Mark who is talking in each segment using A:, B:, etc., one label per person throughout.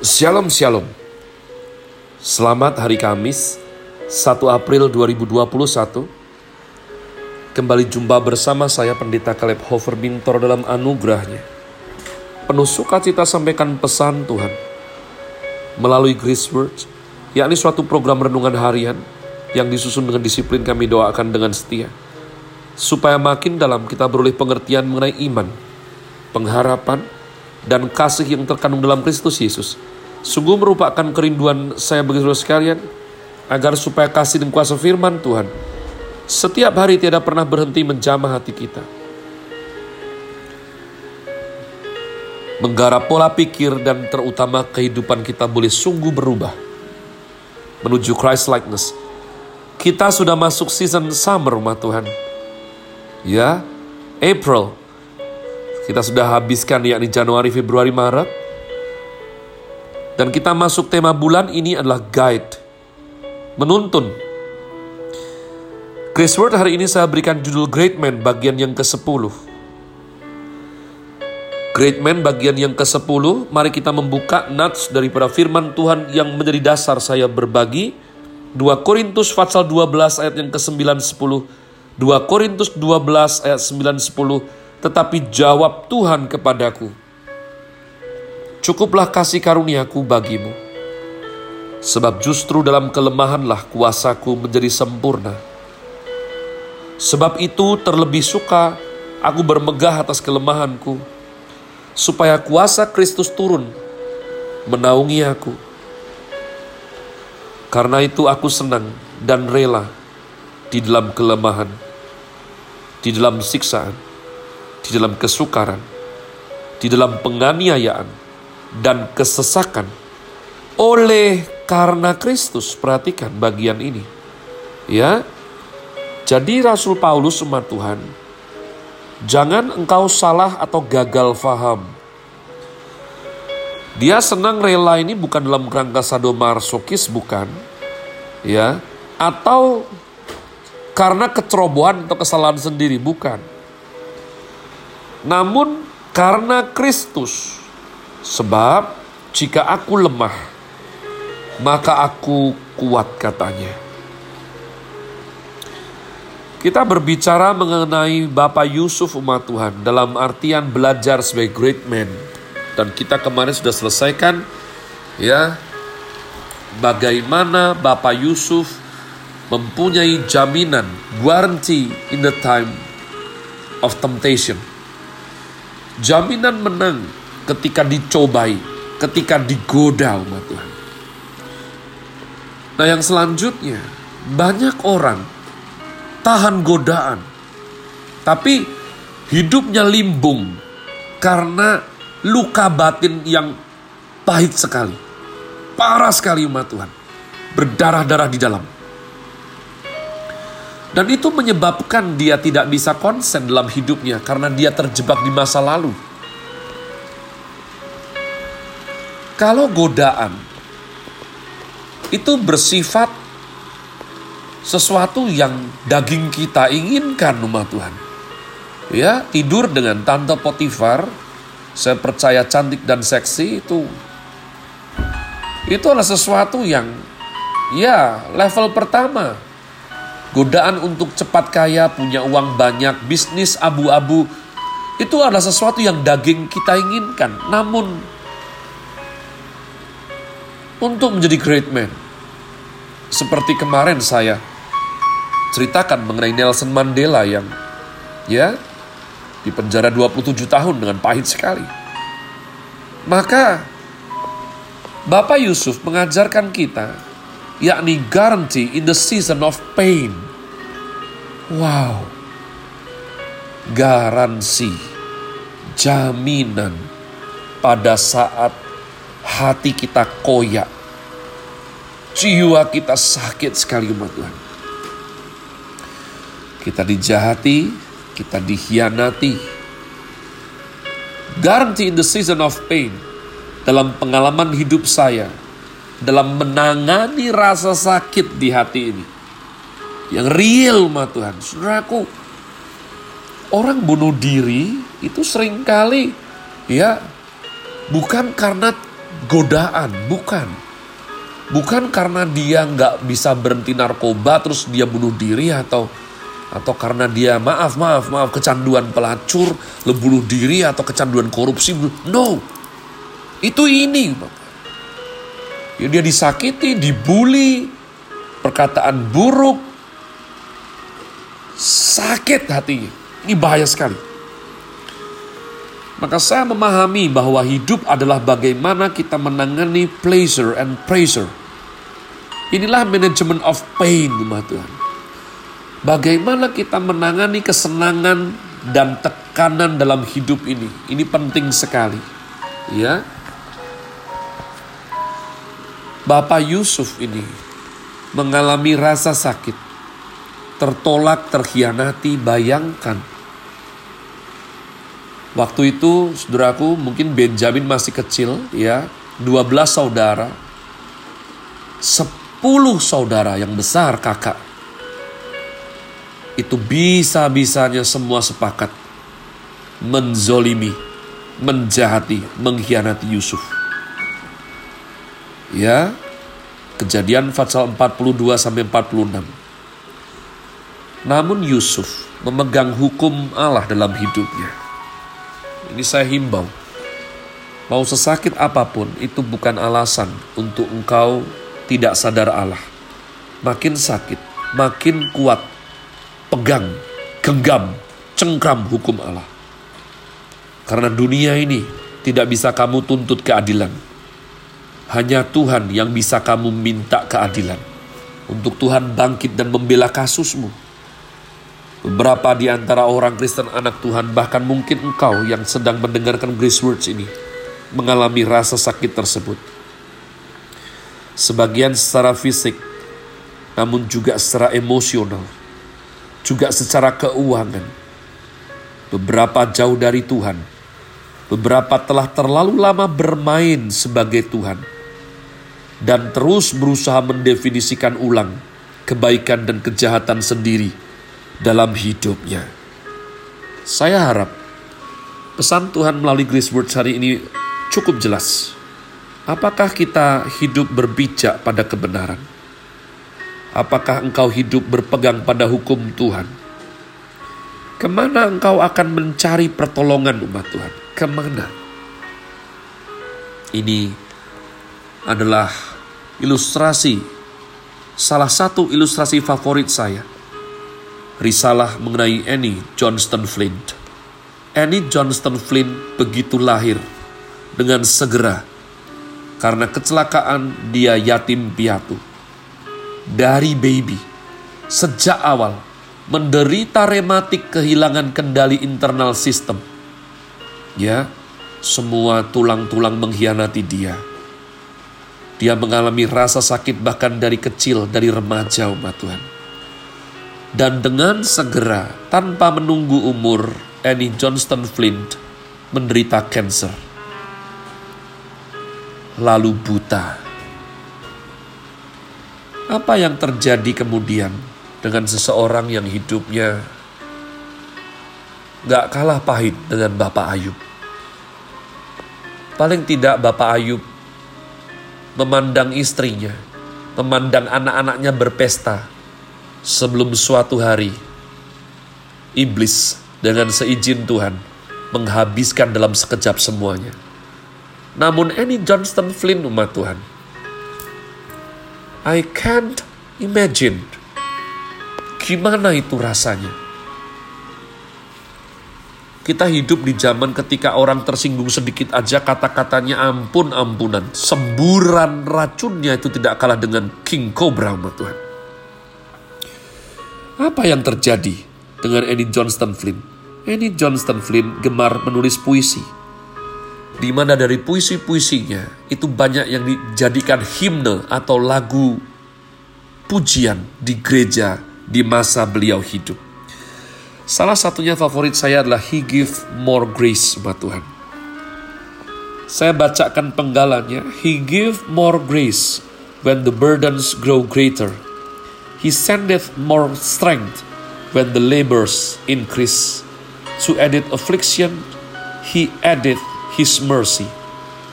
A: Shalom Shalom. Selamat hari Kamis 1 April 2021 Kembali jumpa bersama saya Pendeta Kaleb Hofer Bintor dalam anugerahnya. Penuh sukacita sampaikan pesan Tuhan. Melalui Grace Words yakni suatu program renungan harian yang disusun dengan disiplin kami doakan dengan setia. Supaya makin dalam kita beroleh pengertian mengenai iman, pengharapan, dan kasih yang terkandung dalam Kristus Yesus sungguh merupakan kerinduan saya bagi saudara sekalian agar supaya kasih dan kuasa firman Tuhan setiap hari tidak pernah berhenti menjamah hati kita. Menggarap pola pikir dan terutama kehidupan kita boleh sungguh berubah menuju Christ likeness. Kita sudah masuk season summer rumah Tuhan. Ya, April kita sudah habiskan yakni Januari, Februari, Maret. Dan kita masuk tema bulan ini adalah guide. Menuntun. Chris Word hari ini saya berikan judul Great Man bagian yang ke-10. Great Man bagian yang ke-10, mari kita membuka nats daripada firman Tuhan yang menjadi dasar saya berbagi. 2 Korintus pasal 12 ayat yang ke-9 10. 2 Korintus 12 ayat 9 10 tetapi jawab Tuhan kepadaku, Cukuplah kasih karuniaku bagimu, sebab justru dalam kelemahanlah kuasaku menjadi sempurna. Sebab itu terlebih suka aku bermegah atas kelemahanku, supaya kuasa Kristus turun menaungi aku. Karena itu aku senang dan rela di dalam kelemahan, di dalam siksaan, di dalam kesukaran, di dalam penganiayaan, dan kesesakan oleh karena Kristus. Perhatikan bagian ini. Ya. Jadi Rasul Paulus umat Tuhan, jangan engkau salah atau gagal faham. Dia senang rela ini bukan dalam rangka sadomasokis bukan. Ya. Atau karena kecerobohan atau kesalahan sendiri bukan namun karena Kristus. Sebab jika aku lemah, maka aku kuat katanya. Kita berbicara mengenai Bapak Yusuf umat Tuhan dalam artian belajar sebagai great man. Dan kita kemarin sudah selesaikan ya bagaimana Bapak Yusuf mempunyai jaminan, guarantee in the time of temptation jaminan menang ketika dicobai, ketika digoda umat Tuhan. Nah yang selanjutnya, banyak orang tahan godaan, tapi hidupnya limbung karena luka batin yang pahit sekali. Parah sekali umat Tuhan. Berdarah-darah di dalam. Dan itu menyebabkan dia tidak bisa konsen dalam hidupnya karena dia terjebak di masa lalu. Kalau godaan itu bersifat sesuatu yang daging kita inginkan umat Tuhan. Ya, tidur dengan tante Potifar, saya percaya cantik dan seksi itu itu adalah sesuatu yang ya level pertama Godaan untuk cepat kaya, punya uang banyak, bisnis abu-abu, itu adalah sesuatu yang daging kita inginkan. Namun, untuk menjadi great man, seperti kemarin saya ceritakan mengenai Nelson Mandela yang ya di penjara 27 tahun dengan pahit sekali. Maka Bapak Yusuf mengajarkan kita yakni guarantee in the season of pain. Wow. Garansi, jaminan pada saat hati kita koyak, jiwa kita sakit sekali umat Tuhan. Kita dijahati, kita dikhianati. Guarantee in the season of pain dalam pengalaman hidup saya dalam menangani rasa sakit di hati ini. Yang real ma Tuhan. Saudaraku, orang bunuh diri itu sering kali ya bukan karena godaan, bukan. Bukan karena dia nggak bisa berhenti narkoba terus dia bunuh diri atau atau karena dia maaf maaf maaf kecanduan pelacur, bunuh diri atau kecanduan korupsi. No, itu ini, Ya, dia disakiti, dibully, perkataan buruk, sakit hatinya. Ini bahaya sekali. Maka saya memahami bahwa hidup adalah bagaimana kita menangani pleasure and pressure. Inilah manajemen of pain, umat Tuhan. Bagaimana kita menangani kesenangan dan tekanan dalam hidup ini. Ini penting sekali. Ya. Bapak Yusuf ini mengalami rasa sakit, tertolak, terhianati, bayangkan Waktu itu, saudaraku, mungkin Benjamin masih kecil, ya, 12 saudara, 10 saudara yang besar kakak. Itu bisa-bisanya semua sepakat menzolimi, menjahati, mengkhianati Yusuf. Ya, kejadian pasal 42 sampai 46. Namun Yusuf memegang hukum Allah dalam hidupnya ini saya himbau. Mau sesakit apa pun, itu bukan alasan untuk engkau tidak sadar Allah. Makin sakit, makin kuat, pegang, genggam, cengkram hukum Allah. Karena dunia ini tidak bisa kamu tuntut keadilan. Hanya Tuhan yang bisa kamu minta keadilan. Untuk Tuhan bangkit dan membela kasusmu Beberapa di antara orang Kristen anak Tuhan, bahkan mungkin engkau yang sedang mendengarkan Grace Words ini, mengalami rasa sakit tersebut. Sebagian secara fisik, namun juga secara emosional, juga secara keuangan. Beberapa jauh dari Tuhan, beberapa telah terlalu lama bermain sebagai Tuhan, dan terus berusaha mendefinisikan ulang kebaikan dan kejahatan sendiri dalam hidupnya. Saya harap pesan Tuhan melalui Grace Words hari ini cukup jelas. Apakah kita hidup berbijak pada kebenaran? Apakah engkau hidup berpegang pada hukum Tuhan? Ke mana engkau akan mencari pertolongan umat Tuhan? Ke mana? Ini adalah ilustrasi, salah satu ilustrasi favorit saya risalah mengenai Annie Johnston Flint. Annie Johnston Flint begitu lahir dengan segera karena kecelakaan dia yatim piatu. Dari baby, sejak awal menderita rematik kehilangan kendali internal sistem. Ya, semua tulang-tulang mengkhianati dia. Dia mengalami rasa sakit bahkan dari kecil, dari remaja umat Tuhan dan dengan segera, tanpa menunggu umur, Annie Johnston Flint menderita kanker. Lalu buta. Apa yang terjadi kemudian dengan seseorang yang hidupnya gak kalah pahit dengan Bapak Ayub? Paling tidak Bapak Ayub memandang istrinya, memandang anak-anaknya berpesta, sebelum suatu hari iblis dengan seizin Tuhan menghabiskan dalam sekejap semuanya. Namun Annie Johnston Flynn umat Tuhan, I can't imagine gimana itu rasanya. Kita hidup di zaman ketika orang tersinggung sedikit aja kata-katanya ampun-ampunan. Semburan racunnya itu tidak kalah dengan King Cobra umat Tuhan. Apa yang terjadi dengan Annie Johnston Flynn? Annie Johnston Flynn gemar menulis puisi. Di mana dari puisi-puisinya itu banyak yang dijadikan himne atau lagu pujian di gereja di masa beliau hidup. Salah satunya favorit saya adalah He Give More Grace, buat Tuhan. Saya bacakan penggalannya. He give more grace when the burdens grow greater He sendeth more strength when the labors increase. To added affliction, he addeth his mercy.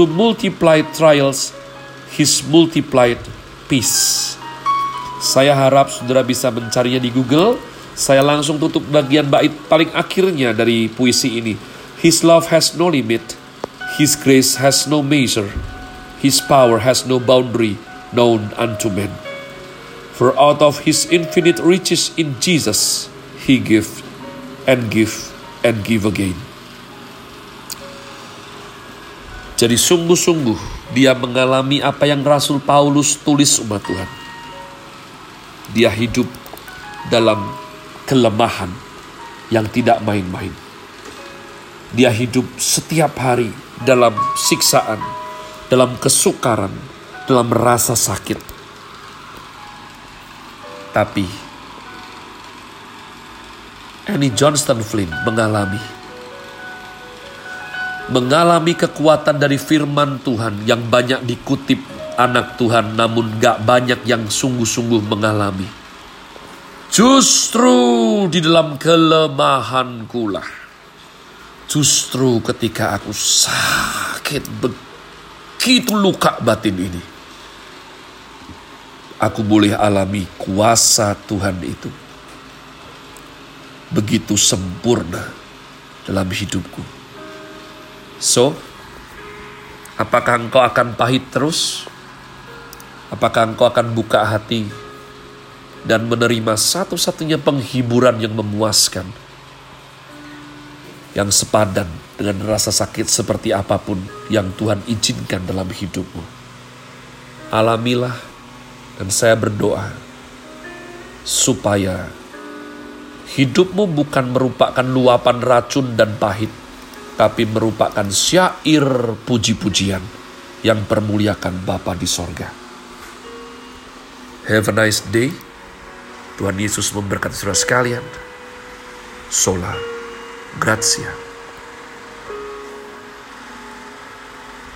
A: To multiply trials, His multiplied peace. Saya harap saudara bisa mencarinya di Google. Saya langsung tutup bagian bait paling akhirnya dari puisi ini. His love has no limit. His grace has no measure. His power has no boundary known unto men. For out of his infinite riches in Jesus, he give and give and give again. Jadi sungguh-sungguh dia mengalami apa yang Rasul Paulus tulis umat Tuhan. Dia hidup dalam kelemahan yang tidak main-main. Dia hidup setiap hari dalam siksaan, dalam kesukaran, dalam rasa sakit. Tapi Annie Johnston Flynn mengalami mengalami kekuatan dari firman Tuhan yang banyak dikutip anak Tuhan namun gak banyak yang sungguh-sungguh mengalami. Justru di dalam kelemahanku lah. Justru ketika aku sakit begitu luka batin ini. Aku boleh alami kuasa Tuhan itu. Begitu sempurna dalam hidupku. So, apakah engkau akan pahit terus? Apakah engkau akan buka hati dan menerima satu-satunya penghiburan yang memuaskan? Yang sepadan dengan rasa sakit seperti apa pun yang Tuhan izinkan dalam hidupmu. Alamilah dan saya berdoa supaya hidupmu bukan merupakan luapan racun dan pahit, tapi merupakan syair puji-pujian yang permuliakan Bapa di sorga. Have a nice day. Tuhan Yesus memberkati saudara sekalian. Sola. Grazie.